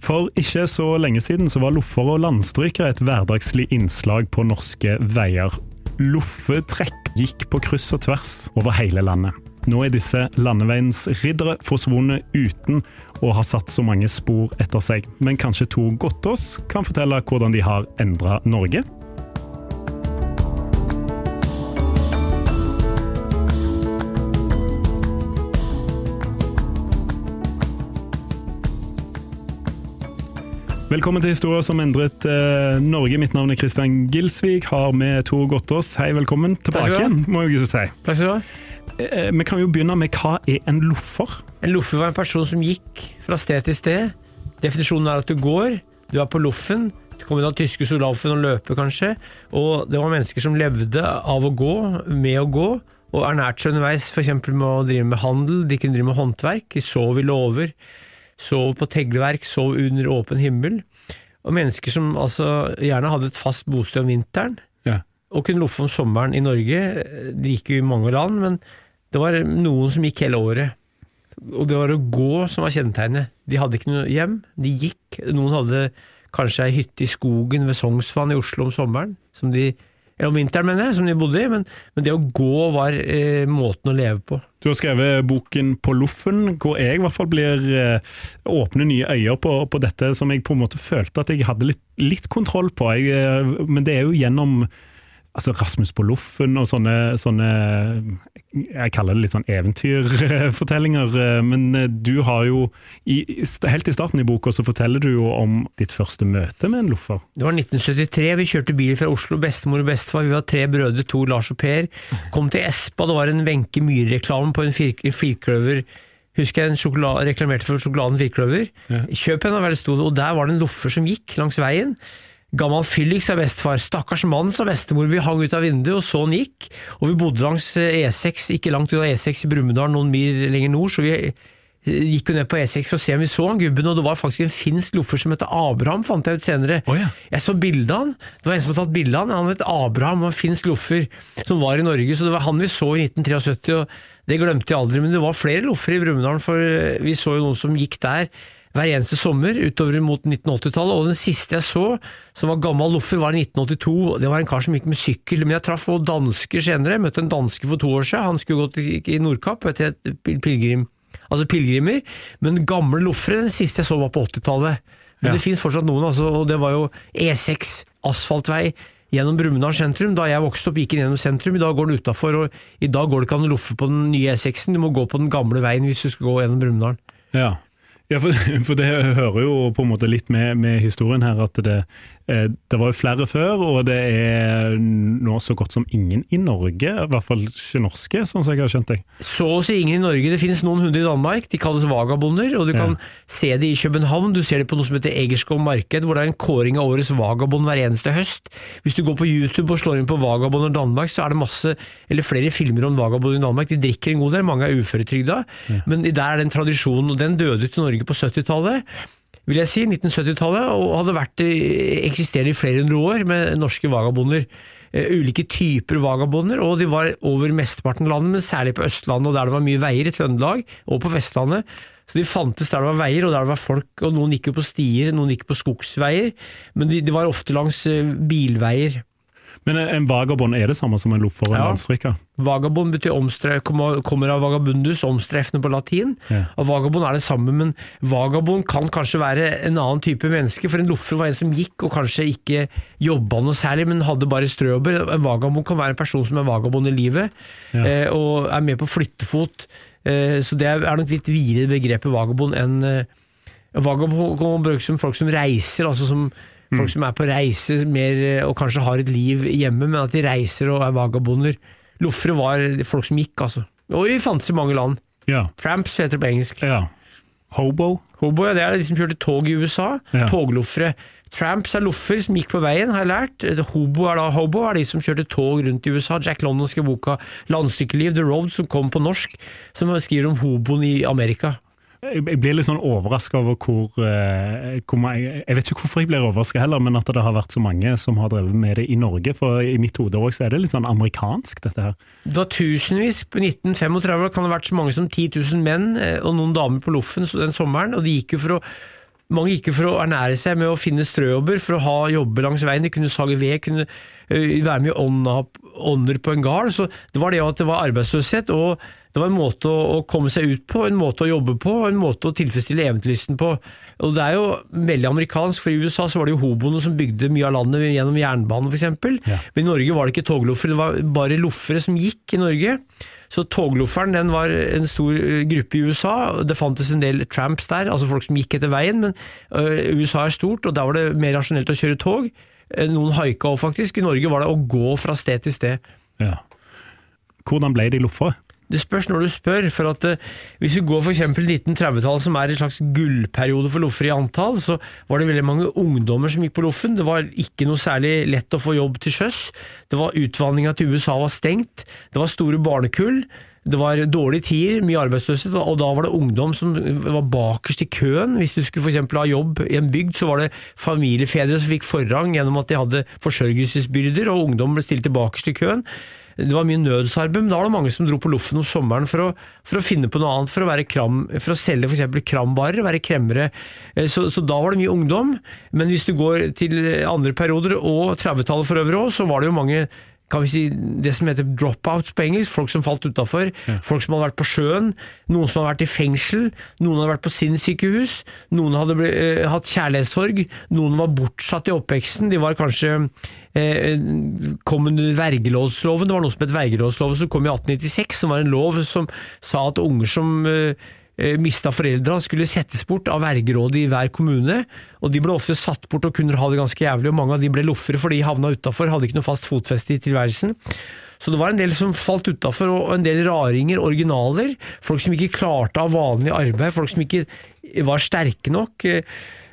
For ikke så lenge siden så var loffer og landstrykere et hverdagslig innslag på norske veier. Loffetrekk gikk på kryss og tvers over hele landet. Nå er disse landeveiens riddere forsvunnet uten å ha satt så mange spor etter seg. Men kanskje Tor Gottaas kan fortelle hvordan de har endra Norge? Velkommen til historier som endret eh, Norge. Mitt navn er Kristian Gilsvik, har med Tor Gottaas. Hei, velkommen tilbake igjen, må jeg si. Takk skal du ha. Eh, vi kan jo begynne med hva er en loffer? En loffer var en person som gikk fra sted til sted. Definisjonen er at du går, du er på loffen. Du kommer inn av tyske soldater og løper, kanskje. Og det var mennesker som levde av å gå, med å gå, og ernærte seg underveis, f.eks. med å drive med handel. De kunne drive med håndverk. De sov i låver, sov på tegleverk, sov under åpen himmel. Og mennesker som altså gjerne hadde et fast bosted om vinteren, Ja. og kunne loffe om sommeren i Norge. Det gikk jo i mange land, men det var noen som gikk hele året. Og det var å gå som var kjennetegnet. De hadde ikke noe hjem, de gikk. Noen hadde kanskje ei hytte i skogen ved Sognsvann i Oslo om sommeren, som de, om vinteren, mener jeg, som de bodde i, men, men det å gå var eh, måten å leve på. Du har skrevet boken På Loffen, hvor jeg i hvert fall blir eh, åpne nye øyer på, på dette som jeg på en måte følte at jeg hadde litt, litt kontroll på. Jeg, eh, men det er jo gjennom altså Rasmus på Loffen og sånne, sånne Jeg kaller det litt sånn eventyrfortellinger. eh, Men eh, du har jo i, Helt i starten i boka så forteller du jo om ditt første møte med en loffer. Det var 1973, vi kjørte bil fra Oslo, bestemor og bestefar, vi var tre brødre, to Lars og Per. Kom til Espa, det var en Wenche Myhre-reklame på en fir firkløver. Husker jeg en reklamerte for sjokoladen firkløver. Kjøp en, det sto og der var det en loffer som gikk langs veien. Gammel fyllik, sa bestefar. Stakkars mann, sa bestemor. Vi hang ut av vinduet og så han gikk. Og vi bodde langs eh, E6, ikke langt av E6 i Brumunddal, noen mil lenger nord, så vi eh, gikk jo ned på E6 for å se om vi så han gubben, og det var faktisk en finsk loffer som het Abraham, fant jeg ut senere. Oh, ja. Jeg så bildet av han. Det var en som hadde tatt bilde av han. Han het Abraham, var en finsk loffer som var i Norge, så det var han vi så i 1973. og Det glemte jeg aldri, men det var flere loffer i Brumunddal, for eh, vi så jo noen som gikk der hver eneste sommer utover mot 1980-tallet, og den siste jeg så, som var gammel loffer, var i 1982. Det var en kar som gikk med sykkel, men jeg traff også dansker senere. Møtte en danske for to år siden, han skulle gått i Nordkapp, et helt pilegrim, altså pilegrimer, men gamle loffere, den siste jeg så var på 80-tallet. Men Ja. det finnes fortsatt noen, altså, og det var jo E6, asfaltvei, gjennom Brumunddal sentrum. Da jeg vokste opp, gikk den gjennom sentrum. I dag går den utafor, og i dag går det ikke an å loffe på den nye E6-en. Du må gå på den gamle veien hvis du skal gå gjennom Brumunddal. Ja, ja for, for det hører jo på en måte litt med, med historien her at det, det var jo flere før, og det er nå så godt som ingen i Norge, i hvert fall ikke norske, sånn som jeg har skjønt det. Så å si ingen i Norge. Det finnes noen hundre i Danmark. De kalles vagabonder, og du Ja. kan se det i København. Du ser det på noe som heter Egerskog marked, hvor det er en kåring av årets vagabond hver eneste høst. Hvis du går på YouTube og slår inn på vagabonder Danmark, så er det masse, eller flere filmer om vagabonder i Danmark. De drikker en god del, mange er uføretrygda, men der er den tradisjonen, og den døde ut i Norge på 70-tallet. Vil jeg si, 1970-tallet, og hadde vært eksisterende i flere hundre år med norske vagabonder. Eh, ulike typer vagabonder, og de var over mesteparten av landet, men særlig på Østlandet og der det var mye veier, i Trøndelag og på Vestlandet. Så de fantes der det var veier, og der det var folk, og noen gikk jo på stier, noen gikk på skogsveier, men de, de var ofte langs eh, bilveier. Men en, vagabond er det samme som en loffer og en Ja. Vagabond betyr omstre, kommer av vagabundus, omstreffende på latin. Ja. Og vagabond er det samme, men vagabond kan kanskje være en annen type menneske. For en loffer var en som gikk og kanskje ikke jobba noe særlig, men hadde bare strøjobber. En vagabond kan være en person som er vagabond i livet, Ja. eh, og er med på flyttefot. Eh, så det er nok litt videre begrepet vagabond enn eh, Vagabond brukes som folk som reiser, altså som folk som er på reise mer, eh, og kanskje har et liv hjemme, men at de reiser og er vagabonder. Loffere var folk som gikk, altså. Og vi fantes i mange land. Ja. Tramps heter det på engelsk. ja. Hobo? Hobo, ja, det er de som kjørte tog i USA. Ja. Togloffere. Tramps er loffer som gikk på veien, har jeg lært. Hobo er da hobo, er de som kjørte tog rundt i USA. Jack London skrev boka 'Landstykkeliv', The Road, som kom på norsk, som skriver om hoboen i Amerika. Jeg blir litt sånn overraska over hvor, eh, hvor mange, Jeg vet ikke hvorfor jeg blir overraska heller, men at det har vært så mange som har drevet med det i Norge. For i mitt hode også, så er det litt sånn amerikansk, dette her. Det var tusenvis. På 1935 kan det ha vært så mange som 10 000 menn eh, og noen damer på Loffen den sommeren. og de gikk jo for å mange gikk jo for å ernære seg med å finne strøjobber, for å ha jobber langs veien. De kunne sage ved, kunne være med i ånder på en gard. Så det var det at det var arbeidsløshet, og det var en måte å, komme seg ut på, en måte å jobbe på, en måte å tilfredsstille eventyrlysten på. Og det er jo veldig amerikansk, for i USA så var det jo hoboene som bygde mye av landet gjennom jernbanen f.eks. Ja. Men i Norge var det ikke togloffere, det var bare loffere som gikk i Norge. Så toglofferen den var en stor eh, gruppe i USA. Det fantes en del tramps der, altså folk som gikk etter veien, men øh, USA er stort, og da var det mer rasjonelt å kjøre tog. Eh, Noen haika òg, faktisk. I Norge var det å gå fra sted til sted. Ja. Hvordan ble de loffere? Det spørs når du spør, for at eh, hvis vi går f.eks. 1930-tallet, som er en slags gullperiode for loffer i antall, så var det veldig mange ungdommer som gikk på loffen. Det var ikke noe særlig lett å få jobb til sjøs. Det var Utvandringa til USA var stengt. Det var store barnekull. Det var dårlige tider, mye arbeidsløshet, og da var det ungdom som var bakerst i køen. Hvis du skulle eksempel ha jobb i en bygd, så var det familiefedre som fikk forrang gjennom at de hadde forsørgelsesbyrder, og ungdom ble stilt bakerst i køen. Det var mye nødsarbeid, men da var det mange som dro på loffen om sommeren for å, for å finne på noe annet, for å, være kram, for å selge f.eks. krambarer, være kremmere. Eh, Så, så da var det mye ungdom. Men hvis du går til andre perioder, og 30-tallet for øvrig òg, så var det jo mange kan vi si, det som heter dropouts på engelsk, folk som falt utafor. Folk som hadde vært på sjøen, noen som hadde vært i fengsel, noen hadde vært på sinnssykehus, noen hadde ble, eh, hatt kjærlighetssorg, noen var bortsatt i oppveksten, de var kanskje eh, kom under vergelovsloven. Det var noe som het vergelovsloven som kom i 1896, som var en lov som sa at unger som eh, mista foreldra skulle settes bort av vergerådet i hver kommune. Og de ble ofte satt bort og kunne ha det ganske jævlig, og mange av de ble loffere fordi de havna utafor, hadde ikke noe fast fotfeste i tilværelsen. Så det var en del som falt utafor, og en del raringer, originaler. Folk som ikke klarte av vanlig arbeid, folk som ikke var sterke nok. Eh,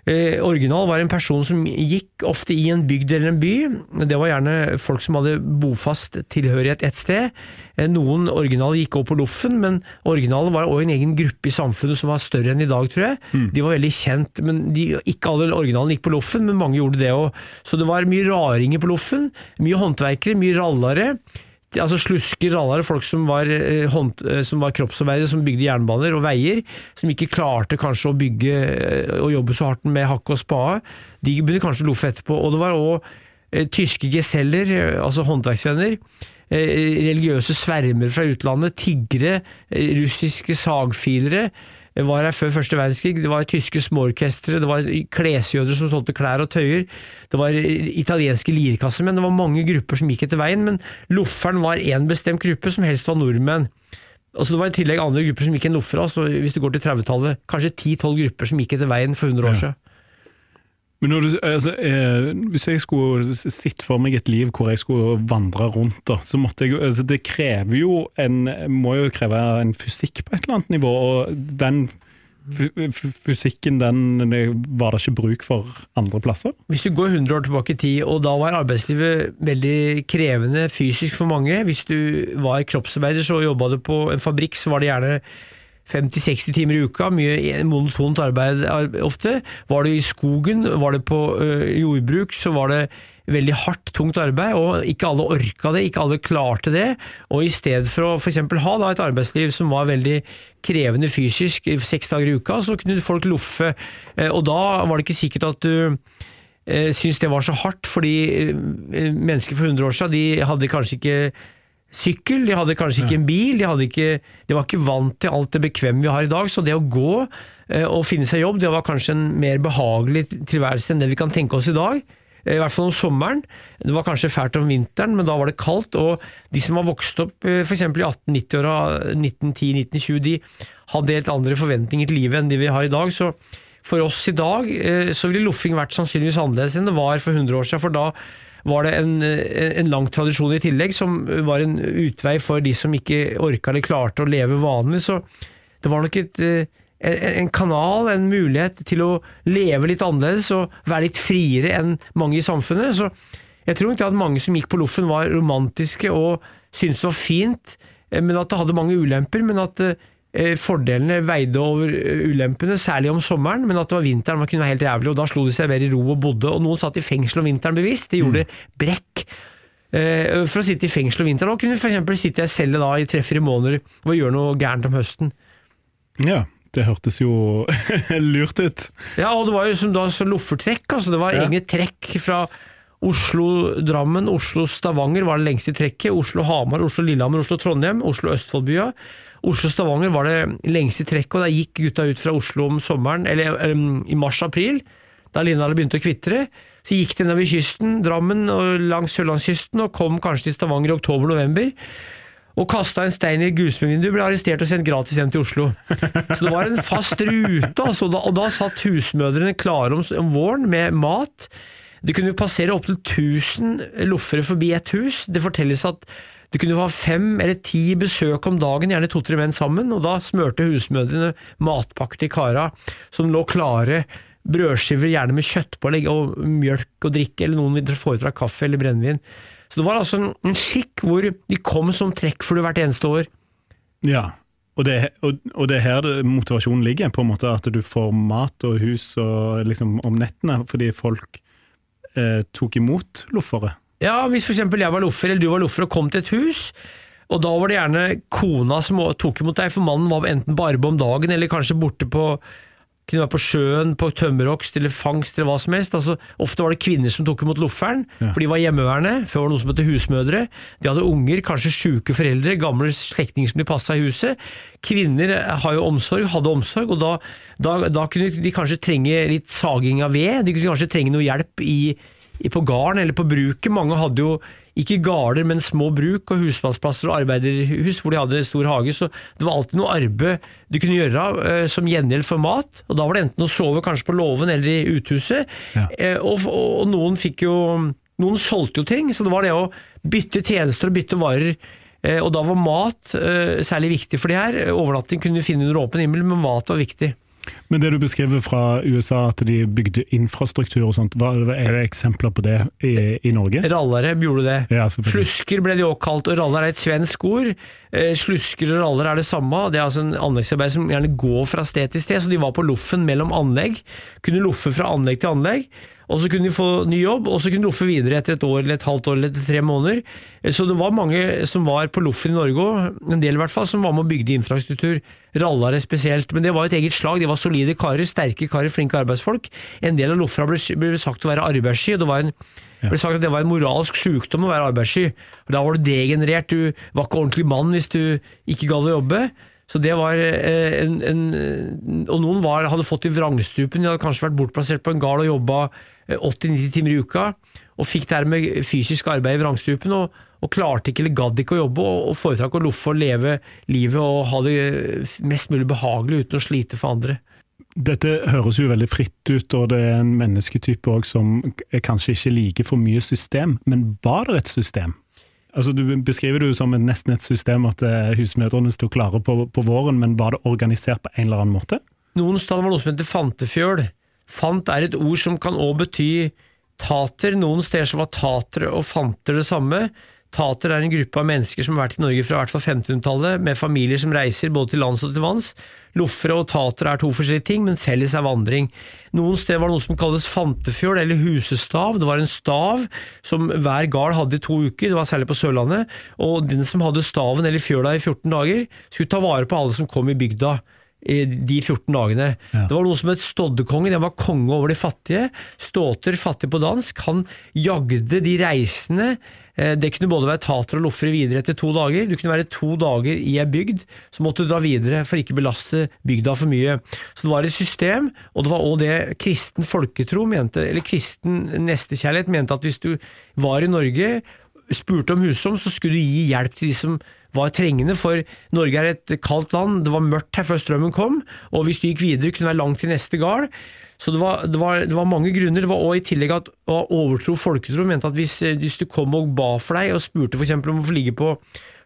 Eh, original var en person som gikk ofte i en bygd eller en by. Det var gjerne folk som hadde bofast tilhørighet et sted. Eh, Noen originale gikk også på loffen, men originale var også en egen gruppe i samfunnet som var større enn i dag, tror jeg. De var veldig kjent, men de, ikke alle originalene gikk på loffen, men mange gjorde det òg. Så det var mye raringer på loffen. Mye håndverkere, mye rallare. Altså slusker, rallare, folk som var, eh, hånd, eh, som var kroppsarbeidere, som bygde jernbaner og veier, som ikke klarte kanskje å bygge og jobbe så hardt med hakk og spade. De begynte kanskje å loffe etterpå. Og det var òg tyske geseller, altså håndverksvenner. Eh, religiøse svermer fra utlandet, tiggere, eh, russiske sagfilere. eh, Var her før første verdenskrig. Det var tyske småorkestre, det var klesjøder som solgte klær og tøyer. Det var italienske lirkassemenn. Det var mange grupper som gikk etter veien, men lofferen var én bestemt gruppe, som helst var nordmenn. Altså Det var i tillegg andre grupper som gikk en loffer hvis du går til 30-tallet, kanskje 10-12 grupper som gikk etter veien for 100 år Ja. Men du, altså, eh, Hvis jeg skulle sett for meg et liv hvor jeg skulle vandre rundt, da, så måtte jeg altså, Det krever jo en må jo kreve en fysikk på et eller annet nivå, og den fysikken den var det ikke bruk for andre plasser. Hvis du går 100 år tilbake i tid, og da var arbeidslivet veldig krevende fysisk for mange Hvis du var kroppsarbeider så jobba du på en fabrikk, så var det gjerne 50-60 timer i uka, mye monotont arbeid ofte. Var du i skogen, var det på jordbruk, så var det veldig hardt, tungt arbeid, og ikke alle orka det, ikke alle klarte det. Og i stedet for å f.eks. ha da, et arbeidsliv som var veldig krevende fysisk, seks dager i uka, så kunne folk loffe. Eh, Og da var det ikke sikkert at du eh, syntes det var så hardt, fordi eh, mennesker for 100 år siden de hadde kanskje ikke sykkel, de hadde kanskje ikke en bil, de, hadde ikke, de var ikke vant til alt det bekvemme vi har i dag, så det å gå eh, og finne seg jobb, det var kanskje en mer behagelig tilværelse enn det vi kan tenke oss i dag. Eh, I hvert fall om sommeren. Det var kanskje fælt om vinteren, men da var det kaldt, og de som har vokst opp eh, f.eks. i 1890-åra, 1910-1920, de hadde helt andre forventninger til livet enn de vi har i dag. så for oss i dag så ville loffing vært sannsynligvis annerledes enn det var for 100 år siden, for da var det en, eh, en lang tradisjon i tillegg som var en utvei for de som ikke orka eller klarte å leve vanlig. Så det var nok et, eh, en, en kanal, en mulighet til å leve litt annerledes og være litt friere enn mange i samfunnet. Så jeg tror ikke at mange som gikk på loffen var romantiske og syntes det var fint, eh, men at det hadde mange ulemper. men at fordelene veide over eh, ulempene, særlig om sommeren, men at det var vinteren man kunne være helt jævlig, og da slo de seg mer i ro og bodde. Og noen satt i fengsel om vinteren bevisst, de gjorde brekk. eh, For å sitte i fengsel om vinteren, og kunne f.eks. sitte i ei celle da i tre-fire måneder og gjøre noe gærent om høsten. Ja, det hørtes jo lurt ut. Ja, og det var jo som da så loffertrekk, altså det var Ja. egne trekk fra Oslo-Drammen, Oslo-Stavanger var det lengste trekket, Oslo-Hamar, Oslo-Lillehammer, Oslo-Trondheim, Oslo-Østfoldbya. Oslo-Stavanger var det lengste trekket, og da gikk gutta ut fra Oslo om sommeren, eller um, i mars-april, da Lindahl begynte å kvitre. Så gikk de nedover kysten, Drammen og langs sørlandskysten, og kom kanskje til Stavanger i oktober-november. Og kasta en stein i gullsmedvinduet, ble arrestert og sendt gratis hjem til Oslo. Så det var en fast rute, altså, og da, og da satt husmødrene klare om, om våren med mat. Det kunne jo passere opptil 1000 loffere forbi et hus. Det fortelles at det kunne ha fem eller ti besøk om dagen, gjerne to-tre menn sammen, og da smørte husmødrene matpakker til kara som lå klare. Brødskiver gjerne med kjøttpålegg og mjølk og drikke, eller noen ville foretrakk kaffe eller brennevin. Så det var altså en, en skikk hvor de kom som trekkfugler hvert eneste år. Ja, og det, og, og det er her motivasjonen ligger, på en måte at du får mat og hus og liksom om nettene, fordi folk eh, tok imot loffere. Ja, hvis for eksempel jeg var loffer, eller du var loffer og kom til et hus, og da var det gjerne kona som tok imot deg, for mannen var enten på arbeid om dagen, eller kanskje borte på kunne være på sjøen, på tømmerhogst eller fangst eller hva som helst. Altså, ofte var det kvinner som tok imot lofferen, Ja. for de var hjemmeværende. Før var det noe som het husmødre. De hadde unger, kanskje sjuke foreldre, gamle slektninger som de passa i huset. Kvinner har jo omsorg, hadde omsorg, og da, da, da kunne de kanskje trenge litt saging av ved. De kunne kanskje trenge noe hjelp i, på gården eller på bruket. Mange hadde jo ikke gårder, men små bruk og husmannsplasser og arbeiderhus hvor de hadde stor hage. Så det var alltid noe arbeid du kunne gjøre eh, som gjengjeld for mat. Og da var det enten å sove kanskje på låven eller i uthuset. Ja. Eh, og, og, noen fikk jo Noen solgte jo ting, så det var det å bytte tjenester og bytte varer. Eh, og da var mat eh, særlig viktig for de her. Overnatting kunne du finne under åpen himmel, men mat var viktig. Men det du beskriver fra USA, at de bygde infrastruktur og sånt, hva, er det eksempler på det i, i Norge? Rallare gjorde det. Ja. Slusker ble de også kalt, og rallar er et svensk ord. Eh, slusker og rallar er det samme. Det er altså en anleggsarbeid som gjerne går fra sted til sted, så de var på loffen mellom anlegg. Kunne loffe fra anlegg til anlegg. Og så kunne de få ny jobb, og så kunne de loffe videre etter et år eller et halvt år eller etter tre måneder. Så det var mange som var på loffen i Norge òg, en del i hvert fall, som var med og bygde infrastruktur. Rallare spesielt. Men det var et eget slag. De var solide karer, sterke karer, flinke arbeidsfolk. En del av lofferne ble, ble sagt å være arbeidssky, og det var en ble sagt at det var en moralsk sykdom å være arbeidssky. Da var du degenerert, du var ikke ordentlig mann hvis du ikke gadd å jobbe. Så det var eh, en, en Og noen var, hadde fått i vrangstrupen, de hadde kanskje vært bortplassert på en gard og jobba 80-90 timer i uka, og fikk dermed fysisk arbeid i vrangstrupen, og, og klarte ikke eller gadd ikke å jobbe, og, og foretrakk å loffe og leve livet og ha det mest mulig behagelig uten å slite for andre. Dette høres jo veldig fritt ut, og det er en mennesketype også som kanskje ikke liker for mye system, men var det et system? Altså, du beskriver det jo som nesten et system at eh, husmødrene sto klare på, på våren, men var det organisert på en eller annen måte? Noen steder var det noe som heter fantefjøl. Fant er et ord som kan òg bety tater. Noen steder så var tatere og fanter det samme. Tater er en gruppe av mennesker som har vært i Norge fra hvert fall 1500-tallet, med familier som reiser både til lands og til vanns. Loffere og tater er to forskjellige ting, men felles er vandring. Noen steder var det noe som kalles fantefjøl eller husestav. Det var en stav som hver gard hadde i to uker, det var særlig på Sørlandet. Og den som hadde staven eller fjøla i 14 dager, skulle ta vare på alle som kom i bygda de 14 dagene. Det var noe som het Stoddekongen, Han var konge over de fattige. Ståter, fattig på dansk, han jagde de reisende. Eh, Det kunne både være tater og loffere videre etter to dager. Du kunne være to dager i ei bygd, så måtte du da videre for ikke belaste bygda for mye. Så det var et system, og det var òg det kristen folketro mente, eller kristen nestekjærlighet mente at hvis du var i Norge, spurte om husrom, så skulle du gi hjelp til de som var trengende, for Norge er et kaldt land, det var mørkt her før strømmen kom, og hvis du gikk videre, kunne det være langt til neste gard. Så det var, det, var, det var mange grunner. Det var også i tillegg at å overtro folketro mente at hvis, hvis du kom og ba for deg, og spurte f.eks. om å få ligge på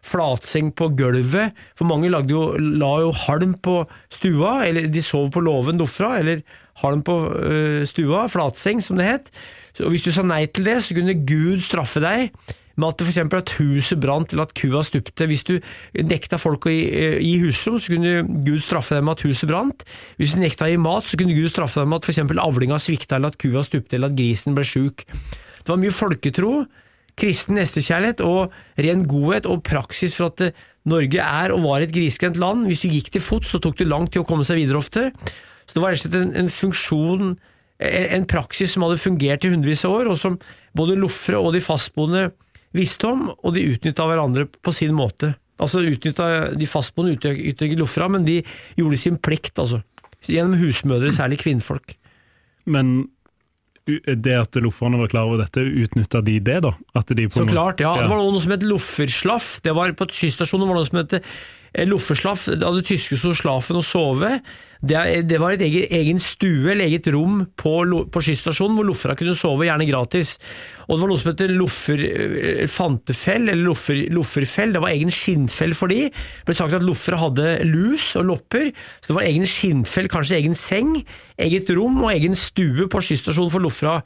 flatseng på gulvet, for mange jo, la jo halm på stua, eller de sov på låven dofra, eller halm på ø, stua, flatseng som det het. Så, og hvis du sa nei til det, så kunne Gud straffe deg med at f.eks. at huset brant eller at kua stupte. Hvis du nekta folk å gi, gi husrom, så kunne Gud straffe dem med at huset brant. Hvis du nekta å gi mat, så kunne Gud straffe dem med at f.eks. avlinga svikta, eller at kua stupte, eller at grisen ble sjuk. Det var mye folketro, kristen nestekjærlighet og ren godhet og praksis for at eh, Norge er og var et grisgrendt land. Hvis du gikk til fots, så tok det lang tid å komme seg videre ofte. Så det var rett og slett en, en funksjon, en, en praksis som hadde fungert i hundrevis av år, og som både loffere og de fastboende visste om, og de utnytta hverandre på sin måte. Altså utnytta De fastboende utnyttet ikke loffera, men de gjorde sin plikt, altså. Gjennom husmødre, særlig kvinnfolk. Men det at lofferne var klar over dette, utnytta de det, da? At de på Så klart, ja. Det var noe som het lofferslaff. Det var På kyststasjonen var det noe som het eh, lofferslaff. Da hadde tyske sto slafen og sove. Det, det var et egen, egen stue eller eget rom på, på skysstasjonen hvor loffera kunne sove, gjerne gratis. Og det var noe som het loffer, eh, fantefell, eller loffer, lofferfell. Det var egen skinnfell for de. Det ble sagt at loffere hadde lus og lopper, så det var egen skinnfell, kanskje egen seng, eget rom og egen stue på skysstasjonen for loffera.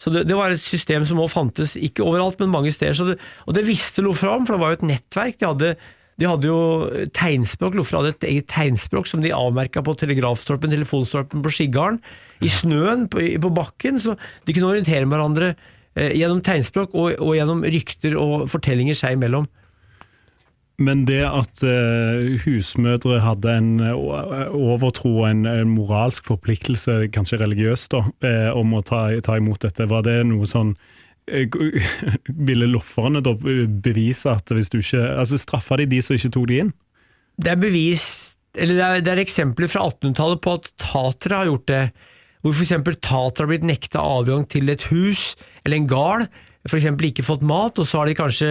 Så det, det var et system som òg fantes, ikke overalt, men mange steder. Det, og det visste Lofra om, for det var jo et nettverk. De hadde, de hadde jo tegnspråk. Loffer hadde et eget tegnspråk som de avmerka på telegrafstolpen, telefonstolpen på Skiggarden. I snøen, på, på bakken. Så de kunne orientere hverandre eh, gjennom tegnspråk og, og gjennom rykter og fortellinger seg imellom. Men det at eh, husmødre hadde en eh, overtro og en, en moralsk forpliktelse, kanskje religiøst, da, eh, om å ta, ta imot dette, var det noe sånn Ville lofferne da bevise at hvis du ikke Altså straffa de de som ikke tok de inn? Det er bevis, eller det er, det er eksempler fra 1800-tallet på at tatere har gjort det. Hvor f.eks. tatere har blitt nekta adgang til et hus eller en gard, f.eks. ikke fått mat, og så har de kanskje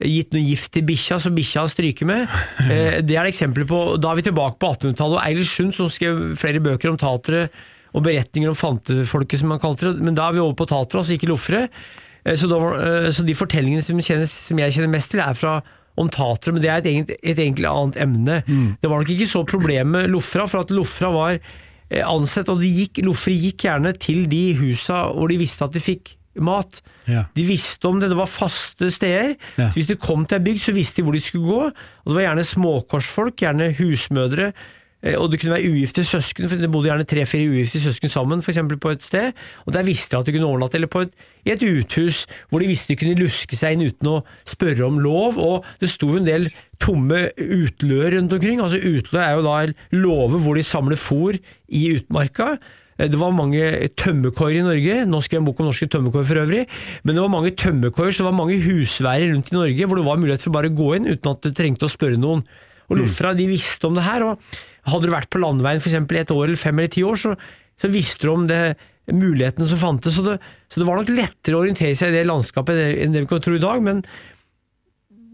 gitt noe gift til bikkja, så bikkja har stryket med. Eh, Det er eksempler på, Da er vi tilbake på 1800-tallet, og Eilert Sund som skrev flere bøker om tatere og beretninger om fantefolket, som man kalte det, men da er vi over på Tatra, altså ikke loffere. Eh, Så, eh, så de fortellingene som, kjennes, som jeg kjenner mest til, er fra om tatere, men det er et, egentlig- et egentlig annet emne. Det var nok ikke så problem med loffera, for at loffera var eh, ansett, og de gikk, gjerne til de husa hvor de visste at de fikk mat. Ja. De visste om det, det var faste steder. Ja. Så hvis de kom til ei bygd, så visste de hvor de skulle gå. Og det var gjerne småkorsfolk, gjerne husmødre, og det kunne være ugifte søsken, for det bodde gjerne tre-fire ugifte søsken sammen, for eksempel, på et sted. Og der visste de at de kunne overnatte, eller på et, i et uthus hvor de visste de kunne luske seg inn uten å spørre om lov. Og det sto en del tomme utløer rundt omkring. Altså Utlø er jo da låve hvor de samler fôr i utmarka. Eh, Det var mange tømmerkoier i Norge, nå skrev jeg en bok om norske tømmerkoier for øvrig, men det var mange tømmerkoier, så det var mange husværer rundt i Norge hvor det var mulighet for bare å gå inn uten at du trengte å spørre noen. Og Lofra de visste om det her, og hadde du vært på landeveien f.eks. i et år eller fem eller ti år, så, så visste du om det mulighetene som fantes. Så det, så det var nok lettere å orientere seg i det landskapet enn det vi kan tro i dag, men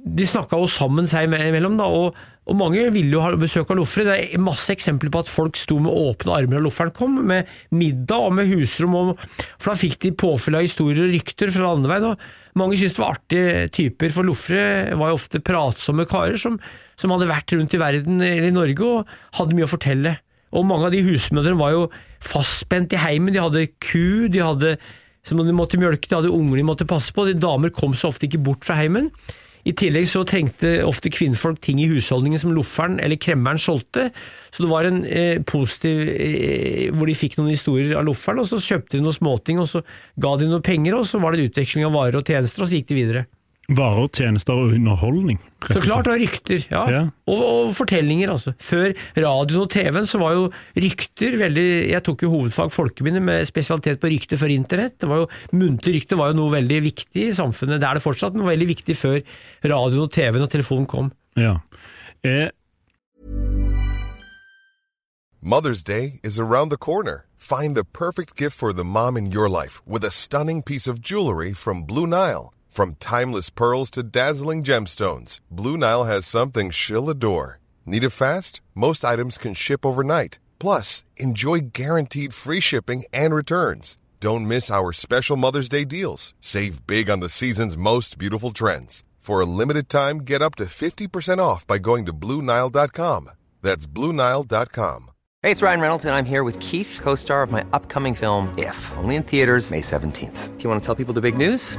de snakka jo sammen seg imellom, da, og, og mange ville jo ha besøk av loffere. Det er masse eksempler på at folk sto med åpne armer da lofferen kom, med middag og med husrom, og, for da fikk de påfyll av historier og rykter fra landeveien. og Mange syntes det var artige typer, for loffere var jo ofte pratsomme karer som, som hadde vært rundt i verden eller i Norge og hadde mye å fortelle. Og mange av de husmødrene var jo fastspent i heimen, de hadde ku, de hadde som de måtte mjølke, de hadde unger de måtte passe på. De damer kom så ofte ikke bort fra heimen. I tillegg så trengte ofte kvinnfolk ting i husholdningen som lofferen eller kremmeren solgte. Så det var en eh, positiv eh, hvor de fikk noen historier av lofferen, og så kjøpte de noen småting, og så ga de noen penger, og så var det en utveksling av varer og tjenester, og så gikk de videre. Varer, tjenester og underholdning. Så klart, og rykter. Ja. Ja. Og, og fortellinger, altså. Før radioen og TV-en så var jo rykter veldig Jeg tok jo hovedfag folkeminne med spesialitet på rykter før internett. Det var jo Muntlige rykter var jo noe veldig viktig i samfunnet. Det er det fortsatt, men var veldig viktig før radioen og TV-en og telefonen kom. Ja. Eh, Mother's Day is around the corner. Find the perfect gift for the mom in your life with a stunning piece of jewelry from Blue Nile. From timeless pearls to dazzling gemstones, Blue Nile has something she'll adore. Need it fast? Most items can ship overnight. Plus, enjoy guaranteed free shipping and returns. Don't miss our special Mother's Day deals. Save big on the season's most beautiful trends. For a limited time, get up to 50% off by going to BlueNile.com. That's BlueNile.com. Hey, it's Ryan Reynolds, and I'm here with Keith, co star of my upcoming film, If, only in theaters, May 17th. Do you want to tell people the big news?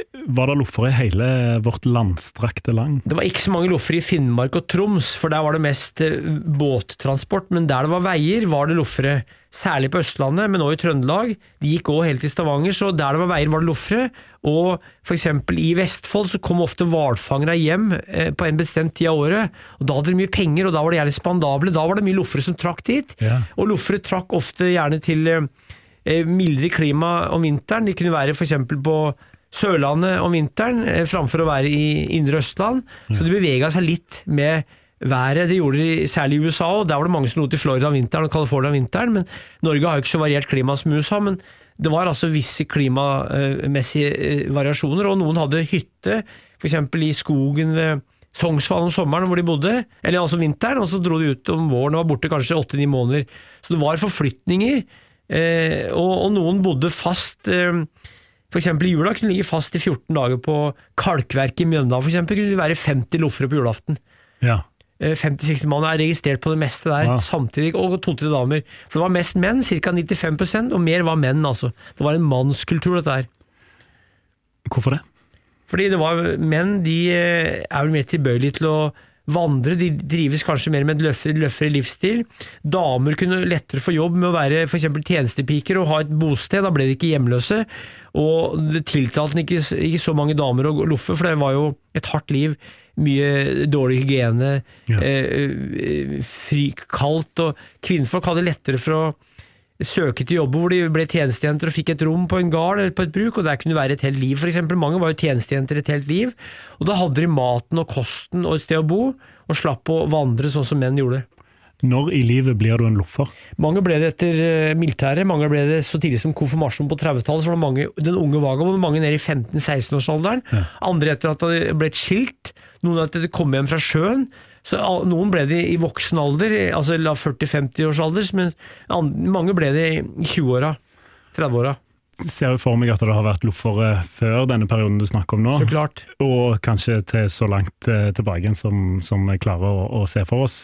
var det loffer i hele vårt landstrakte land? Det var ikke så mange loffer i Finnmark og Troms, for der var det mest eh, båttransport. Men der det var veier, var det loffere. Særlig på Østlandet, men også i Trøndelag. De gikk òg helt til Stavanger, så der det var veier, var det loffere. Og for eksempel i Vestfold så kom ofte hvalfangere hjem eh, på en bestemt tid av året. Og Da hadde de mye penger, og da var de gjerne spandable. Da var det mye loffere som trakk dit. Ja. Og loffere trakk ofte gjerne til eh, mildere klima om vinteren. De kunne være f.eks. på Sørlandet om vinteren, eh, framfor å være i indre Østland. Så de bevega seg litt med været. Det gjorde de særlig i USA, og der var det mange som lot til Florida om vinteren og California om vinteren. Men Norge har jo ikke så variert klima som USA. men det var altså visse klimamessige eh, variasjoner, og noen hadde hytte f.eks. i skogen ved Sognsvann om sommeren hvor de bodde, eller altså vinteren, og så dro de ut om våren og var borte kanskje åtte-ni måneder. Så det var forflytninger, eh, og, og noen bodde fast. Eh, eksempel i jula kunne de ligge fast i 14 dager på kalkverket i Mjøndalen. For eksempel kunne det være 50 loffere på julaften. Ja. Eh, 50-60 mann er registrert på det meste der, Ja. samtidig, og to-tre damer. For det var mest menn, ca. 95% og mer var menn, altså. Det var en mannskultur, dette her. Hvorfor det? Fordi det var menn, de eh, er vel mer tilbøyelige til å vandre, de drives kanskje mer med en løffere, løffere livsstil. Damer kunne lettere få jobb med å være f.eks. tjenestepiker og ha et bosted, da ble de ikke hjemløse. Og det tiltalte ikke, ikke så mange damer å loffe, for det var jo et hardt liv. Mye dårlig hygiene, Ja. eh, eh, fri, kaldt, og kvinnfolk hadde lettere for å søke til jobber hvor de ble tjenestejenter og fikk et rom på en gard eller på et bruk, og der kunne det være et helt liv, eksempel. Mange var jo tjenestejenter et helt liv, og da hadde de maten og kosten og et sted å bo, og slapp å vandre sånn som menn gjorde. Når i livet blir du en loffer? Mange ble det etter eh, militæret, mange ble det så tidlig som konfirmasjon på 30-tallet, så var det mange, den unge vagabond, mange ned i 15-16-årsalderen, andre etter at det ble skilt, noen etter at de kom hjem fra sjøen, så noen ble det i voksen alder, altså 40-50 års alder, mens mange ble det i 20-åra, 30-åra, Ser jo for meg at det har vært loffere før denne perioden du snakker om nå. så klart. Og kanskje til så langt eh, tilbake som, som vi klarer å, å se for oss.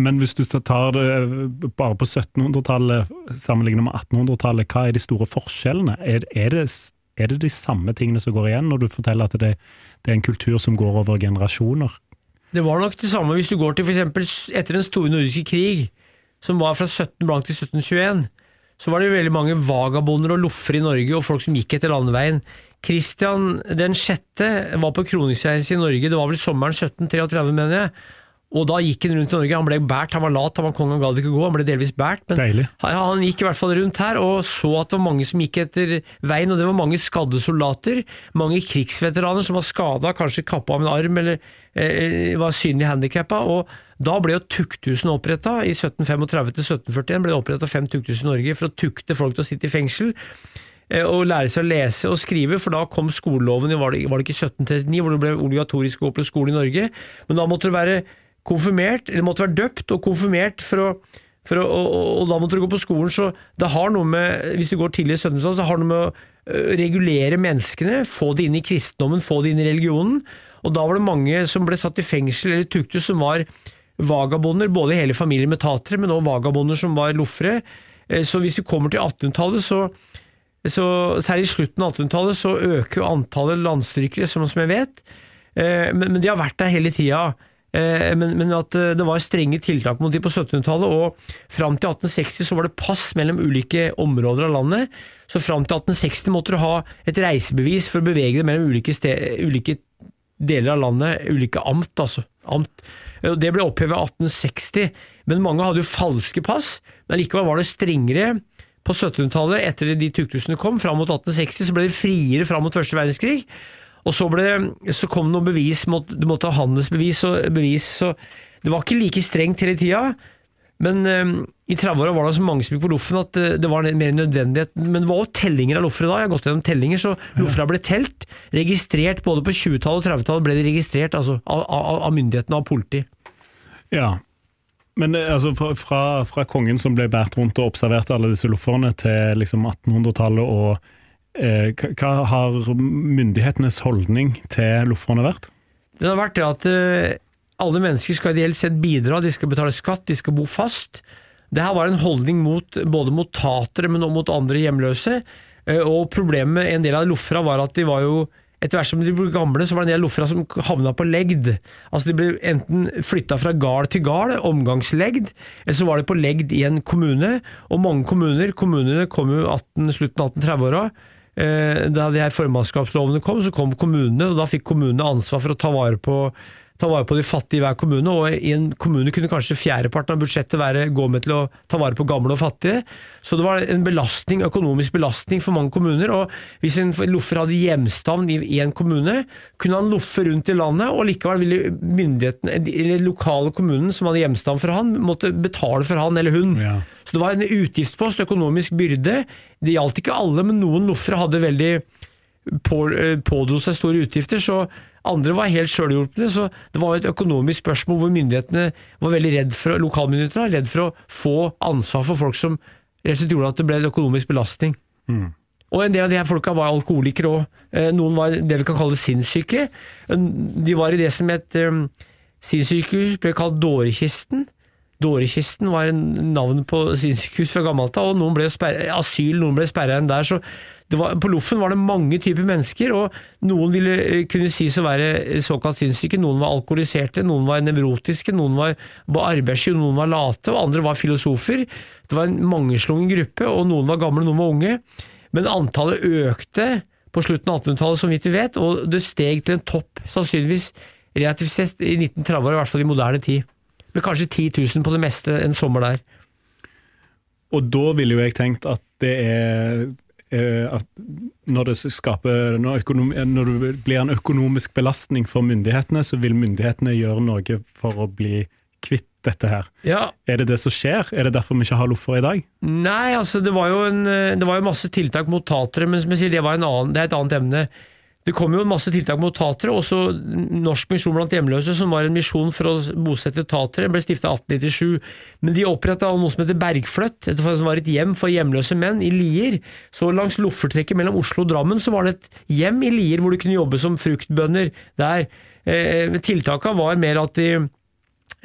Men hvis du tar det bare på 1700-tallet sammenlignet med 1800-tallet, hva er de store forskjellene? Er, er, det, er det de samme tingene som går igjen, når du forteller at det, det er en kultur som går over generasjoner? Det var nok det samme hvis du går til eksempel etter den store nordiske krig, som var fra 17 blank til 1721, så var det veldig mange vagabonder og loffer i Norge, og folk som gikk etter landeveien. Kristian den sjette var på kroningsreise i Norge, det var vel sommeren 1733, mener jeg. Og da gikk han rundt i Norge. Han ble bært, han var lat, han var konge, han gadd ikke gå. Han ble delvis bært, Men Deilig. han, gikk i hvert fall rundt her og så at det var mange som gikk etter veien, og det var mange skadde soldater. Mange krigsveteraner som var skada, kanskje kappa av en arm eller eh, var synlig handikappa. Og da ble jo tukthusene oppretta. I 1735 til 1741 ble det oppretta fem tukthus i Norge for å tukte folk til å sitte i fengsel eh, og lære seg å lese og skrive, for da kom skoleloven i var det, var det ikke 1739, hvor det ble obligatorisk å gå på skole i Norge. Men da måtte det være konfirmert, eller måtte være døpt og konfirmert for å for å, og, og, da måtte du gå på skolen, så det har noe med Hvis du går tidlig i 1700-tallet, så har det noe med å regulere menneskene, få det inn i kristendommen, få det inn i religionen. Og da var det mange som ble satt i fengsel eller tuktus som var vagabonder, både hele familien med tatere, men også vagabonder som var loffere. Eh, Så hvis du kommer til 1800-tallet, så, så særlig i slutten av 1800-tallet, så øker jo antallet landstrykere, som, som jeg vet. Eh, Men, men de har vært der hele tida. Eh, Men, men at eh, det var strenge tiltak mot de på 1700-tallet, og fram til 1860 så var det pass mellom ulike områder av landet. Så fram til 1860 måtte du ha et reisebevis for å bevege deg mellom ulike, ste- ulike deler av landet, ulike amt, altså. Amt. Og Det ble opphevet i 1860, men mange hadde jo falske pass. Men likevel var det strengere på 1700-tallet, etter de tukthusene kom, fram mot 1860, så ble det friere fram mot første verdenskrig. Og så, ble det, så kom det noen bevis, du måtte ha handelsbevis og bevis, så det var ikke like strengt hele tida. Men um, i 30-åra var det så mange som gikk på loffen at uh, det var mer nødvendighet. Men det var også tellinger av loffere da. Jeg har gått gjennom tellinger, så loffere ble telt. Registrert både på 20-tallet og 30-tallet ble de registrert altså, av, av, av myndighetene og av politi. Ja. Men eh, altså, fra, fra, fra kongen som ble båret rundt og observerte alle disse lofferne, til liksom 1800-tallet og hva- Hva har myndighetenes holdning til lofferne vært? Det har vært det at eh, alle mennesker skal ideelt sett bidra, de skal betale skatt, de skal bo fast. Det her var en holdning mot, både mot tatere, men også mot andre hjemløse. Eh, Og problemet med en del av loffera var at de var jo etter hvert som de ble gamle, så var det en del loffere som havna på legd. Altså De ble enten flytta fra gard til gard, omgangslegd, eller så var de på legd i en kommune. Og mange kommuner, kommunene kom jo 18, slutten av 1830-åra, Eh, da de her formannskapslovene kom, så kom kommunene, og da fikk kommunene ansvar for å ta vare på ta vare på de fattige i hver kommune, og i en kommune kunne kanskje fjerdeparten av budsjettet være gå med til å ta vare på gamle og fattige. Så det var en belastning, økonomisk belastning for mange kommuner. og Hvis en loffer hadde hjemstavn i én en kommune, kunne han loffe rundt i landet, og likevel ville myndighetene, eller lokale kommunen som hadde hjemstavn for han, måtte betale for han eller hun. Ja. Så det var en utgiftspost, økonomisk byrde. Det gjaldt ikke alle, men noen loffere hadde veldig på, eh, pådro seg store utgifter, så andre var helt sjølhjulpne. Så det var et økonomisk spørsmål hvor myndighetene var veldig redd for, lokalmyndighetene var redd for å få ansvar for folk som gjorde at det ble en økonomisk belastning. Og en del av de her folka var alkoholikere òg. Noen var det vi kan kalle sinnssyke. De var i det som et um, sinnssykehus ble kalt Dårekisten. Dårekisten var en navn på sinnssykehus fra gammelt av, og noen ble sperret, asyl, noen ble sperra inn der. så var, På Loffen var det mange typer mennesker, og noen ville eh, kunne sies å være såkalt sinnssyke. Noen var alkoholiserte, noen var nevrotiske, noen var, arbeidssky, noen var late, og andre var filosofer. Det var en mangeslungen gruppe, og noen var gamle, noen var unge. Men antallet økte på slutten av 1800-tallet, som vi vet, og det steg til en topp, sannsynligvis relativt sett i 1930-åra, i hvert fall i moderne tid. Med kanskje 10 000 på det meste en sommer der. Og da ville jo jeg tenkt at det er eh, at når det skaper når, økonom, når det blir en økonomisk belastning for myndighetene, så vil myndighetene gjøre noe for å bli kvitt dette her. Ja, Er det det som skjer? Er det derfor vi ikke har loffer i dag? Nei, altså det var jo, en, eh, det var jo masse tiltak mot tatere, men som jeg sier, det, var en annen, det er et annet emne. Det kom jo masse tiltak mot tatere, også Norsk misjon blant hjemløse, som var en misjon for å bosette tatere, ble stifta 1897. Men de oppretta noe som heter Bergfløtt, som var et hjem for hjemløse menn i Lier. Så langs Loffertrekket mellom Oslo og Drammen så var det et hjem i Lier hvor du kunne jobbe som fruktbønder der. Eh, Tiltaka var mer at de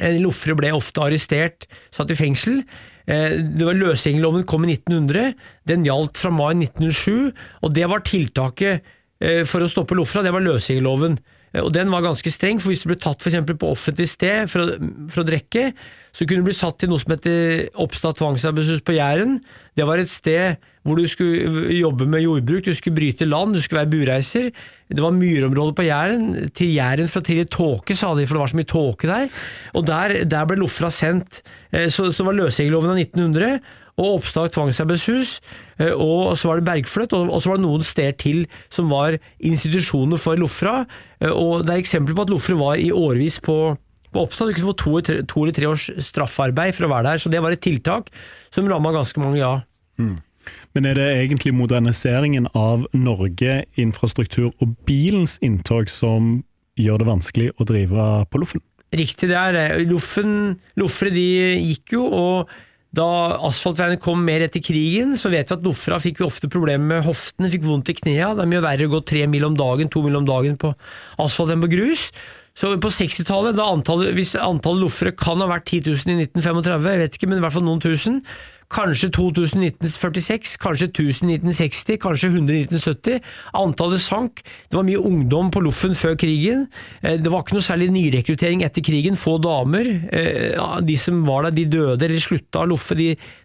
Eh, Loffere ble ofte arrestert, satt i fengsel. Eh, Det var Løsgjengerloven kom i 1900. Den gjaldt fra mai 1907, og det var tiltaket for å stoppe Lofra, Det var løsgjengerloven. Eh, Og den var ganske streng, for hvis du ble tatt eksempel på offentlig sted for å, for å drikke, så kunne du bli satt til noe som heter Oppstad tvangsarbeidshus på Jæren. Det var et sted hvor du skulle jobbe med jordbruk, du skulle bryte land, du skulle være bureiser. Det var myrområder på Jæren. Til Jæren fra tidlig tåke, sa de, for det var så mye tåke der. Og der, der ble Lofra sendt. Eh, Så, så var løsgjengerloven av 1900 og Oppstad tvangsarbeidshus, eh, og så var det Bergfløt, og så var det noen steder til som var institusjoner for Lofra. eh, Og det er eksempler på at Lofre var i årevis på, på oppstand. Du kunne få to, to eller tre års straffarbeid for å være der, så det var et tiltak som ramma ganske mange, ja. Men er det egentlig moderniseringen av Norge, infrastruktur og bilens inntog som gjør det vanskelig å drive på Loffen? Riktig, det er det. Loffen, Loffere de gikk jo, og da asfaltveiene kom mer etter krigen, så vet vi at Nofra fikk vi ofte problemer med hoftene, fikk vondt i knærne. Det er mye verre å gå tre mil om dagen, to mil om dagen på asfalt enn på grus. Så på 60-tallet, da hvis antallet loffere kan ha vært 10 000 i 1935, jeg vet ikke, men i hvert fall noen tusen, Kanskje 2046, kanskje 1000 1960, kanskje 100 1970. Antallet sank. Det var mye ungdom på Loffen før krigen. Eh, Det var ikke noe særlig nyrekruttering etter krigen. Få damer. Eh, De som var der, de døde eller slutta å loffe.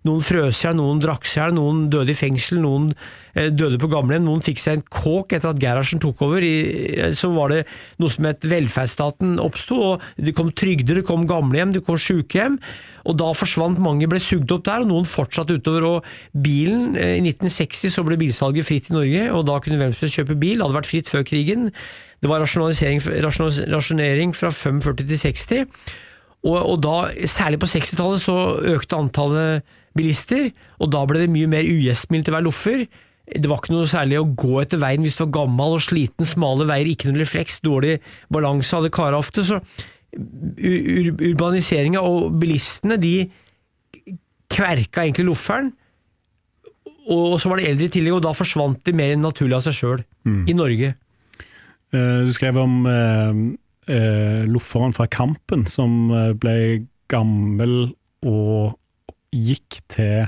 Noen frøs i hjel, noen drakk seg i hjel, noen døde i fengsel, noen eh, døde på gamlehjem. Noen fikk seg en kåk etter at Gerhardsen tok over. Så var det noe som het velferdsstaten oppsto. Det kom trygder, det kom gamlehjem, det kom sykehjem. Og da forsvant mange, ble sugd opp der, og noen fortsatte utover. Og bilen, eh, I 1960 så ble bilsalget fritt i Norge, og da kunne hvem som helst kjøpe bil. Det hadde vært fritt før krigen. Det var rasjonering fra 45 til 60. Og, og da, særlig på 60-tallet, så økte antallet bilister, og da ble det mye mer ugjestmildt å være loffer. Det var ikke noe særlig å gå etter veien hvis du var gammel og sliten, smale veier, ikke noe refleks, dårlig balanse hadde kara ofte. så ur ur urbaniseringa og bilistene, de kverka egentlig lofferen. Og så var det eldre i tillegg, og da forsvant de mer enn naturlig av seg sjøl i Norge. Eh, Du skrev om eh, eh, lofferen fra Kampen som eh, ble gammel og gikk til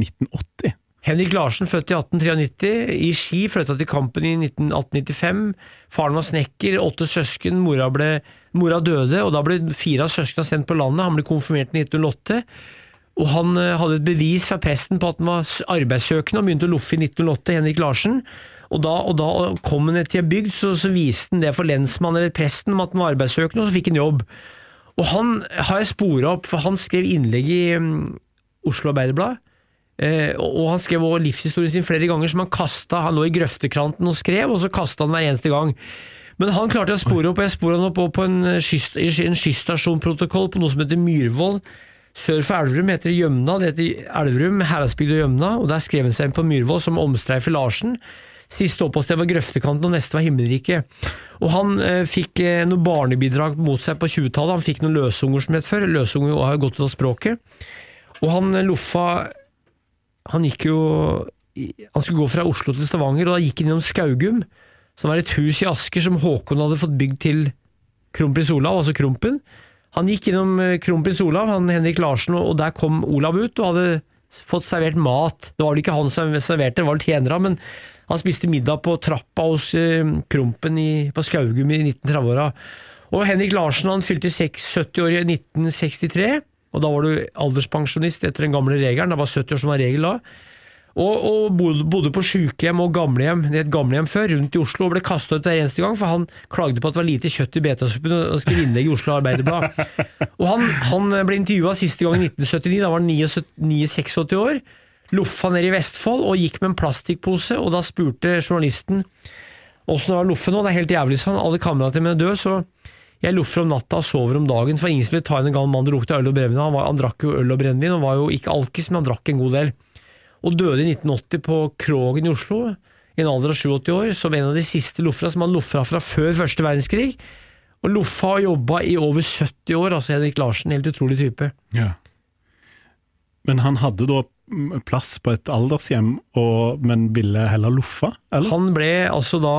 1980. Henrik Larsen, født i 1893, i Ski, flytta til Kampen i 19- 1895. Faren var snekker, åtte søsken, mora, ble, mora døde, og da ble fire av søsknene sendt på landet. Han ble konfirmert i 1908. Og han eh, hadde et bevis fra presten på at han var arbeidssøkende og begynte å loffe i 1908, Henrik Larsen. Og da, og da kom han til en bygd, så, så viste han det for lensmannen eller presten om at han var arbeidssøkende, og så fikk han jobb. Og han har jeg spora opp, for han skrev innlegg i um, Oslo Arbeiderblad. Eh, og han skrev også livshistorien sin flere ganger, som han kasta. Han lå i grøftekranten og skrev, og så kasta han hver eneste gang. Men han klarte å spore opp, jeg spora han opp på en, skyst, en skysstasjonprotokoll på noe som heter Myrvold. Sør for Elverum heter det Gjømna, det heter Elverum, Heradsbygd og Gjømna, og der skrev han seg inn på Myrvold som omstreifer Larsen. Siste oppholdssted var Grøftekanten, og neste var Himmelriket. Og han eh, fikk eh, noen barnebidrag mot seg på 20-tallet, han fikk noen løsunger som het før, løsunger har jo gått ut av språket. Og han eh, loffa Han gikk jo Han skulle gå fra Oslo til Stavanger, og da gikk han gjennom Skaugum, som var et hus i Asker som Håkon hadde fått bygd til kronprins Olav, altså Krompen. Han gikk innom eh, kronprins Olav, han Henrik Larsen, og der kom Olav ut og hadde fått servert mat. Det var vel ikke han som serverte, det var tjenere, men han spiste middag på trappa hos eh, Krompen på Skaugum i 1930-åra. Og Henrik Larsen han fylte 70 år i 1963, og da var du alderspensjonist etter den gamle regelen. Det var 70 år som var regel da. Og, og bodde, på sykehjem og gamlehjem, det et gamlehjem før, rundt i Oslo, og ble kasta ut hver eneste gang, for han klagde på at det var lite kjøtt i betasuppen og skrev innlegg i Oslo Arbeiderblad. Og han, han ble intervjua siste gang i 1979, da var han 79 86 år. Loffa ned i Vestfold og gikk med en plastikkpose, og da spurte journalisten åssen det var å loffe nå, det er helt jævlig, sa han. Alle kameratene mine er døde, så jeg loffer om natta og sover om dagen, for ingen som vil ta inn en gammel mann det lukte øl og brennevin. Han, han drakk jo øl og brennevin, og var jo ikke alkis, men han drakk en god del og døde i 1980 på Krogen i Oslo, i en alder av 87 år, som en av de siste loffera som han loffa fra før første verdenskrig. Og loffa og jobba i over 70 år, altså Henrik Larsen, helt utrolig type. Ja. Men han hadde da plass på et aldershjem, og, men ville heller loffe, eller? Han ble altså da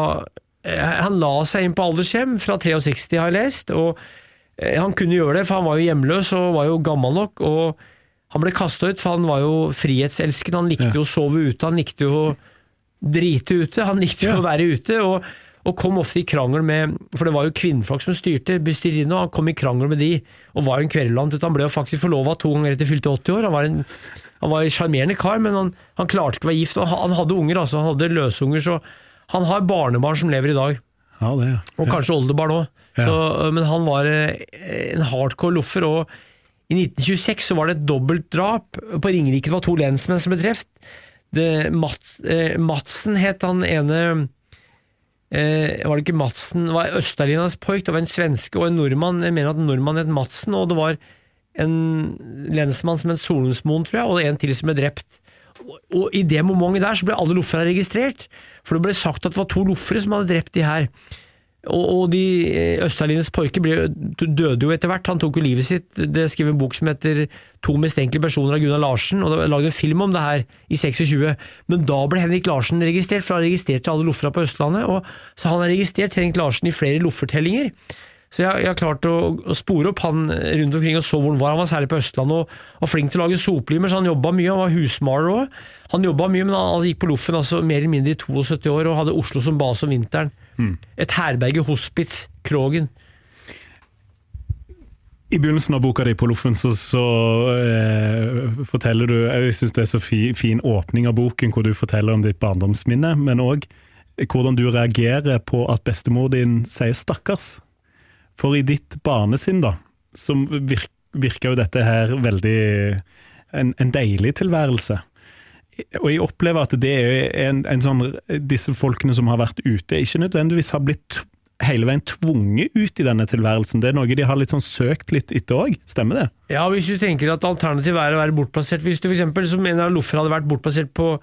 eh, Han la seg inn på aldershjem fra 63, har jeg lest, og eh, han kunne gjøre det, for han var jo hjemløs og var jo gammel nok. og Han ble kasta ut, for han var jo frihetselskende. Han likte jo å sove ute, han likte jo å drite ute, han likte jo å være ute. og og kom ofte i krangel med For det var jo kvinnfolk som styrte bestyrerinnen, og han kom i krangel med de, og var jo en kverulant. Han ble jo faktisk forlova to ganger etter fylte 80 år. Han var en han var en sjarmerende kar, men han, han, klarte ikke å være gift. og Han hadde unger, altså. Han hadde løsunger, så han har barnebarn som lever i dag. Ja, det, ja. Og kanskje oldebarn òg. Ja. Men han var eh, en hardcore loffer. og i 1926 så var det et dobbeltdrap. På Ringerike var to lensmenn som ble truffet. Mats, eh, Madsen het han ene eh, Var det ikke Madsen? Det var Østalinas Poik, det var en svenske og en nordmann. Jeg mener at en nordmann het Madsen, og det var en lensmann som het Solensmoen, tror jeg, og en til som ble drept. Og, og i det momentet der så ble alle loffere registrert, for det ble sagt at det var to loffere som hadde drept de her. Og, og de eh, Østalines porker døde jo etter hvert, han tok jo livet sitt. Det skrev en bok som heter To mistenkelige personer av Gunnar Larsen, og det laget en film om det her i 26. Men da ble Henrik Larsen registrert, for han registrerte alle loffera på Østlandet. og Så han har registrert Henrik Larsen i flere loffertellinger. Så jeg, har klart å, å, spore opp han rundt omkring og så hvor han var. Han var særlig på Østlandet og var flink til å lage soplimer, så han jobba mye. Han var husmaler òg. Han jobba mye, men han gikk på Loffen altså, mer eller mindre i 72 år og hadde Oslo som base om vinteren. Mm. Et herberge, hospits, Krogen. I begynnelsen av boka di på Loffen så, så eh, forteller du Jeg syns det er så fi, fin åpning av boken, hvor du forteller om ditt barndomsminne, men òg hvordan du reagerer på at bestemor din sier 'stakkars'. For i ditt barnesinn, da, så virker jo dette her veldig en, en, deilig tilværelse. Og jeg opplever at det er en, en sånn Disse folkene som har vært ute, ikke nødvendigvis har blitt hele veien tvunget ut i denne tilværelsen. Det er noe de har litt sånn søkt litt etter òg, stemmer det? Ja, hvis du tenker at alternativet er å være bortplassert Hvis du f.eks. som en av loffer hadde vært bortplassert på,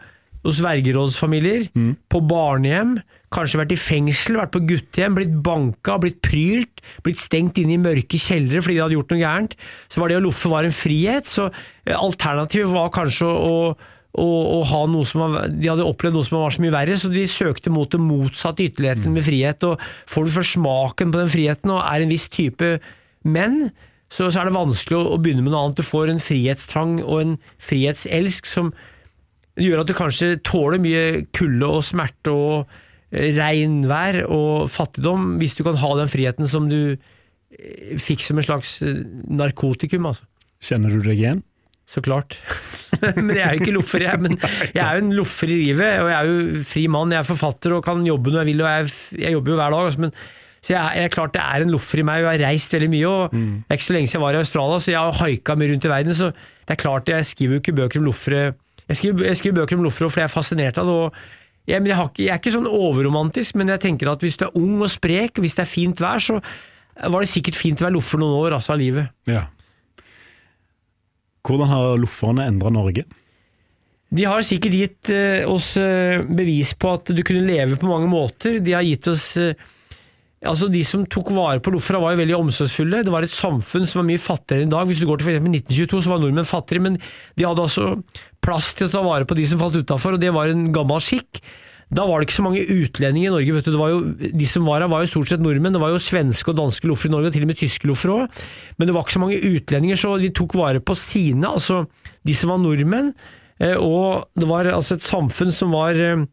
hos vergerådsfamilier, mm. på barnehjem, Kanskje vært i fengsel, vært på guttehjem, blitt banka, blitt prylt, blitt stengt inne i mørke kjellere fordi de hadde gjort noe gærent. Så var det å loffe var en frihet. Så eh, alternativet var kanskje å, å, ha noe som var, De hadde opplevd noe som var så mye verre, så de søkte mot det motsatte ytterligheten med frihet. Og får du først smaken på den friheten og er en viss type menn, så, så er det vanskelig å, å, begynne med noe annet. Du får en frihetstrang og en frihetselsk som gjør at du kanskje tåler mye kulde og smerte og regnvær og fattigdom, hvis du kan ha den friheten som du eh, fikk som en slags eh, narkotikum. Altså. Kjenner du deg igjen? Så klart. men jeg er jo ikke loffer, jeg. Men jeg er jo en loffer i livet, og jeg er jo fri mann. Jeg er forfatter og kan jobbe når jeg vil, og jeg, jeg jobber jo hver dag. Altså, men, så jeg, jeg, er klart det er en loffer i meg, og jeg har reist veldig mye. og mm. Det er ikke så lenge siden jeg var i Australia, så jeg har haika mye rundt i verden. Så det er klart jeg skriver jo ikke bøker om loffere. Jeg skriver, jeg skriver bøker om loffere fordi jeg er fascinert av det. og jeg, jeg, ikke, jeg, er ikke sånn overromantisk, men jeg tenker at hvis du er ung og sprek, hvis det er fint vær, så var det sikkert fint å være loffer noen år altså, av livet. Ja. Hvordan har lofferne endra Norge? De har sikkert gitt uh, oss uh, bevis på at du kunne leve på mange måter. De har gitt oss uh, Altså De som tok vare på Lofra, var jo veldig omsorgsfulle. Det var et samfunn som var mye fattigere enn i dag. Hvis du går til for 1922, så var nordmenn fattigere, men de hadde altså plass til å ta vare på de som falt utafor, og det var en gammel skikk. Da var det ikke så mange utlendinger i Norge. vet du. Jo, de som var her, var jo stort sett nordmenn. Det var jo svenske og danske loffer i Norge, og til og med tyske loffer òg. Men det var ikke så mange utlendinger, så de tok vare på sine, altså de som var nordmenn. Eh, og det var altså et samfunn som var eh,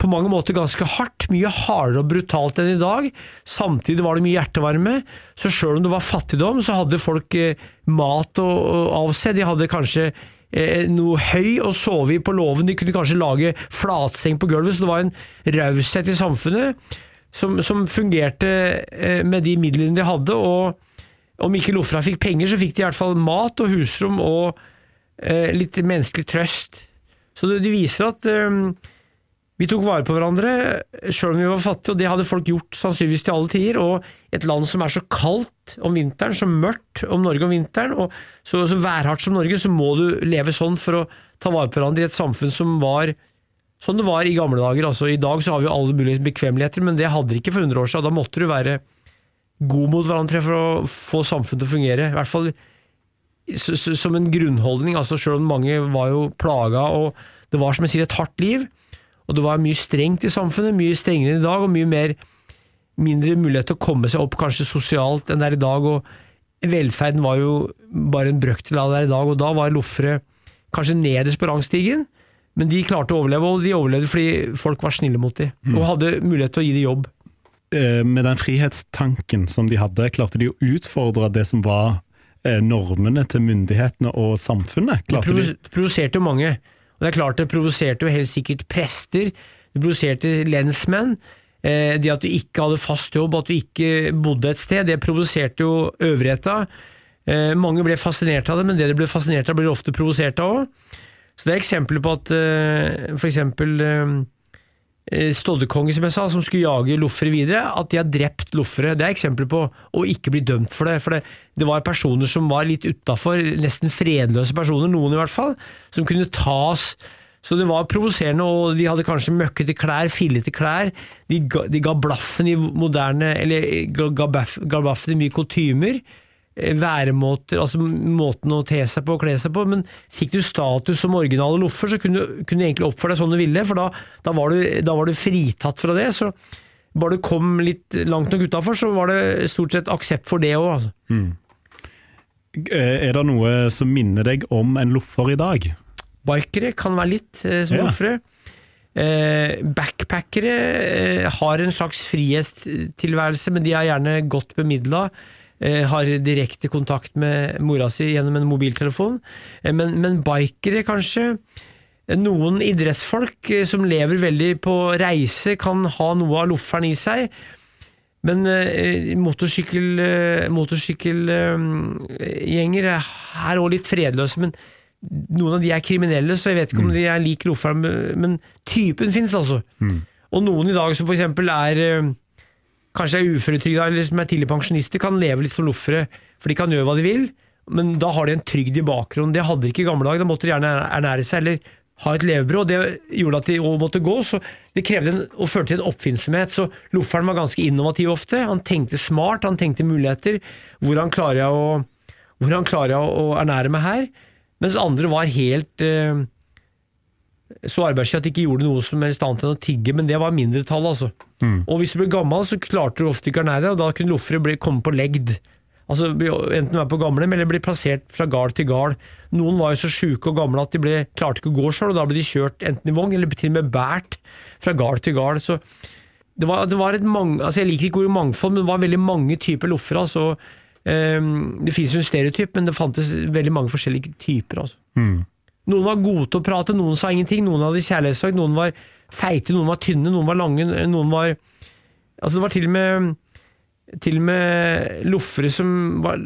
på mange måter ganske hardt, mye hardere og brutalt enn i dag. Samtidig var det mye hjertevarme, så sjøl om det var fattigdom, så hadde folk eh, mat å, å avse. De hadde kanskje eh, noe høy å sove i på låven, de kunne kanskje lage flatseng på gulvet, så det var en raushet i samfunnet som, som fungerte eh, med de midlene de hadde. og om ikke Lofra fikk penger, så fikk de i hvert fall mat og husrom og eh, litt menneskelig trøst. Så det, de viser at eh, vi tok vare på hverandre sjøl om vi var fattige, og det hadde folk gjort sannsynligvis til alle tider. Og et land som er så kaldt om vinteren, så mørkt om Norge om vinteren, og så, så værhardt som Norge, så må du leve sånn for å ta vare på hverandre i et samfunn som var sånn det var i gamle dager. Altså, I dag så har vi alle mulige bekvemmeligheter, men det hadde de ikke for 100 år siden. Da måtte du være god mot hverandre for å få samfunnet til å fungere. I hvert fall som en grunnholdning, altså selv om mange var jo plaga, og det var som jeg sier et hardt liv og det var mye strengt i samfunnet, mye strengere enn i dag, og mye mer, mindre mulighet til å komme seg opp kanskje sosialt enn det er i dag. og Velferden var jo bare en brøkdel av det er i dag, og da var loffere kanskje nederst på rangstigen, men de klarte å overleve, og de overlevde fordi folk var snille mot dem, mm. og hadde mulighet til å gi dem jobb. eh, med den frihetstanken som de hadde, klarte de å utfordre det som var eh, normene til myndighetene og samfunnet? Klarte de? provo- provoserte mange. Og det er klart det provoserte jo helt sikkert prester, det provoserte lensmenn. Eh, det at du ikke hadde fast jobb, at du ikke bodde et sted, det provoserte jo øvrigheta. Eh, mange ble fascinert av det, men det de ble fascinert av, blir ofte provosert av òg. Så det er eksempler på at eh, eh, eh, Stoddekonge, som jeg sa, som skulle jage loffere videre, at de har drept loffere. Det er eksempler på å ikke bli dømt for det. For det, det var personer som var litt utafor, nesten fredløse personer, noen i hvert fall, som kunne tas. Så det var provoserende, og de hadde kanskje møkkete klær, fillete klær. De ga, de ga blaffen i moderne Eller ga, ga, ga blaffen i mye kutymer. Eh, Væremåter, altså måten å te seg på og kle seg på. Men fikk du status som originale loffer, så kunne du kunne du egentlig oppføre deg sånn du ville, for da, da, var du, da var du fritatt fra det. Så bare du kom litt langt nok utafor, så var det stort sett aksept for det òg. Altså. Mm. Er det noe som minner deg om en loffer i dag? Bikere kan være litt eh, som Ja. loffere. Eh, backpackere eh, har en slags frihetstilværelse, men de er gjerne godt bemidla. Eh, har direkte kontakt med mora si gjennom en mobiltelefon. Eh, men, men bikere, kanskje. Eh, Noen idrettsfolk som lever veldig på reise, kan ha noe av lofferen i seg. Men eh, motorsykkel, eh, motorsykkelgjenger er òg litt fredløse. Men noen av de er kriminelle, så jeg vet ikke om de er lik lofferen, men typen fins altså. Og noen i dag som for eksempel er kanskje er uføretrygda eller som er tidlig pensjonister, kan leve litt som loffere, for de kan gjøre hva de vil, men da har de en trygd i bakgrunnen. Det hadde de ikke i gamle dager, da måtte de gjerne ernære seg eller ha et levebrød, det gjorde at de måtte gå, så det krevde en, og førte til en oppfinnsomhet. Så lofferen var ganske innovativ ofte. Han tenkte smart, han tenkte muligheter. Hvordan klarer jeg å, hvordan klarer jeg å ernære meg her? Mens andre var helt eh, så arbeidssky at de ikke gjorde noe som helst annet enn å tigge, men det var mindretallet, altså. Og hvis du ble gammel, så klarte du ofte ikke å ernære deg, og da kunne loffere komme på legd. Altså Enten være på gamlehjem eller bli plassert fra gard til gard. Noen var jo så sjuke og gamle at de ble, klarte ikke å gå sjøl, og da ble de kjørt enten i vogn eller til og med båret fra gard til gard. Så det var, det var et mange, altså Jeg liker ikke ordet mangfold, men det var veldig mange typer loffere. Altså, um, det finnes jo en stereotyp, men det fantes veldig mange forskjellige typer. Altså. Noen var gode til å prate, noen sa ingenting. Noen hadde kjærlighetssorg, noen var feite, noen var tynne, noen var lange. Noen var Altså Det var til og med til og med loffere som var,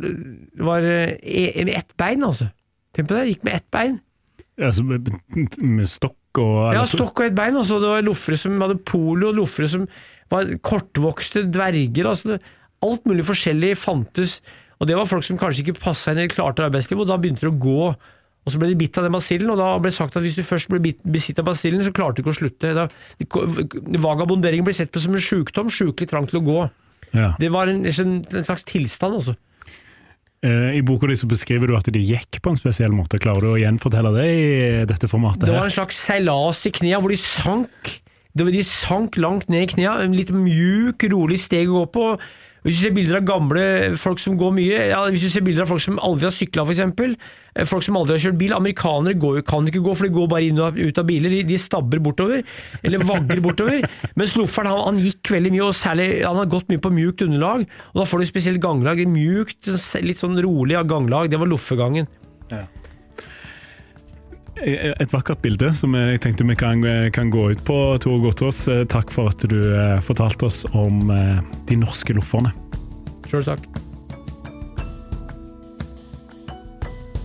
var eh, med ett bein, altså. Tenk på det, gikk med ett bein. Altså, med, med stokk og Ja, stokk og ett bein. Altså. Det var loffere som hadde polo, loffere som var kortvokste dverger. Altså. Det, alt mulig forskjellig fantes. Og det var folk som kanskje ikke passa inn eller klarte arbeidslivet, og da begynte de å gå. Og så ble de bitt av den basillen, og da ble det sagt at hvis du først ble besitt av basillen, så klarte du ikke å slutte. Da, vagabondering ble sett på som en sjukdom, sjukelig trang til å gå. Ja. Det var en, en, en slags tilstand, altså. Eh, I boka di så beskriver du at de gikk på en spesiell måte. Klarer du å gjenfortelle det i dette formatet? Det var en slags seilas i knærne, hvor de sank. De sank langt ned i knærne. En litt mjuk, rolig steg å gå på. Hvis du ser bilder av gamle folk som går mye, ja, hvis du ser bilder av folk som aldri har sykla f.eks., folk som aldri har kjørt bil Amerikanere går, kan ikke gå, for de går bare inn og ut av biler. De, de stabber bortover, eller vagger bortover. Mens lofferen han, han gikk veldig mye, og særlig han har gått mye på mjukt underlag. Og Da får du spesielt ganglag. Mjukt, litt sånn rolig av ganglag. Det var loffegangen. Et vakkert bilde som jeg tenkte vi kan, kan gå ut på, Tor Gotaas. Eh, Takk for at du eh, fortalte oss om eh, de norske lofferne. Sjøl takk.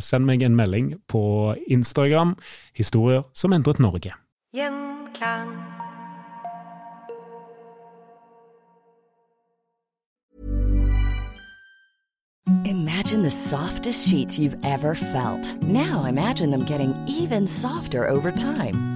Send meg en melding på Instagram. Historier som endret Norge. Gjenklang. Imagine the softest sheets you've ever felt. Now imagine them getting even softer over time.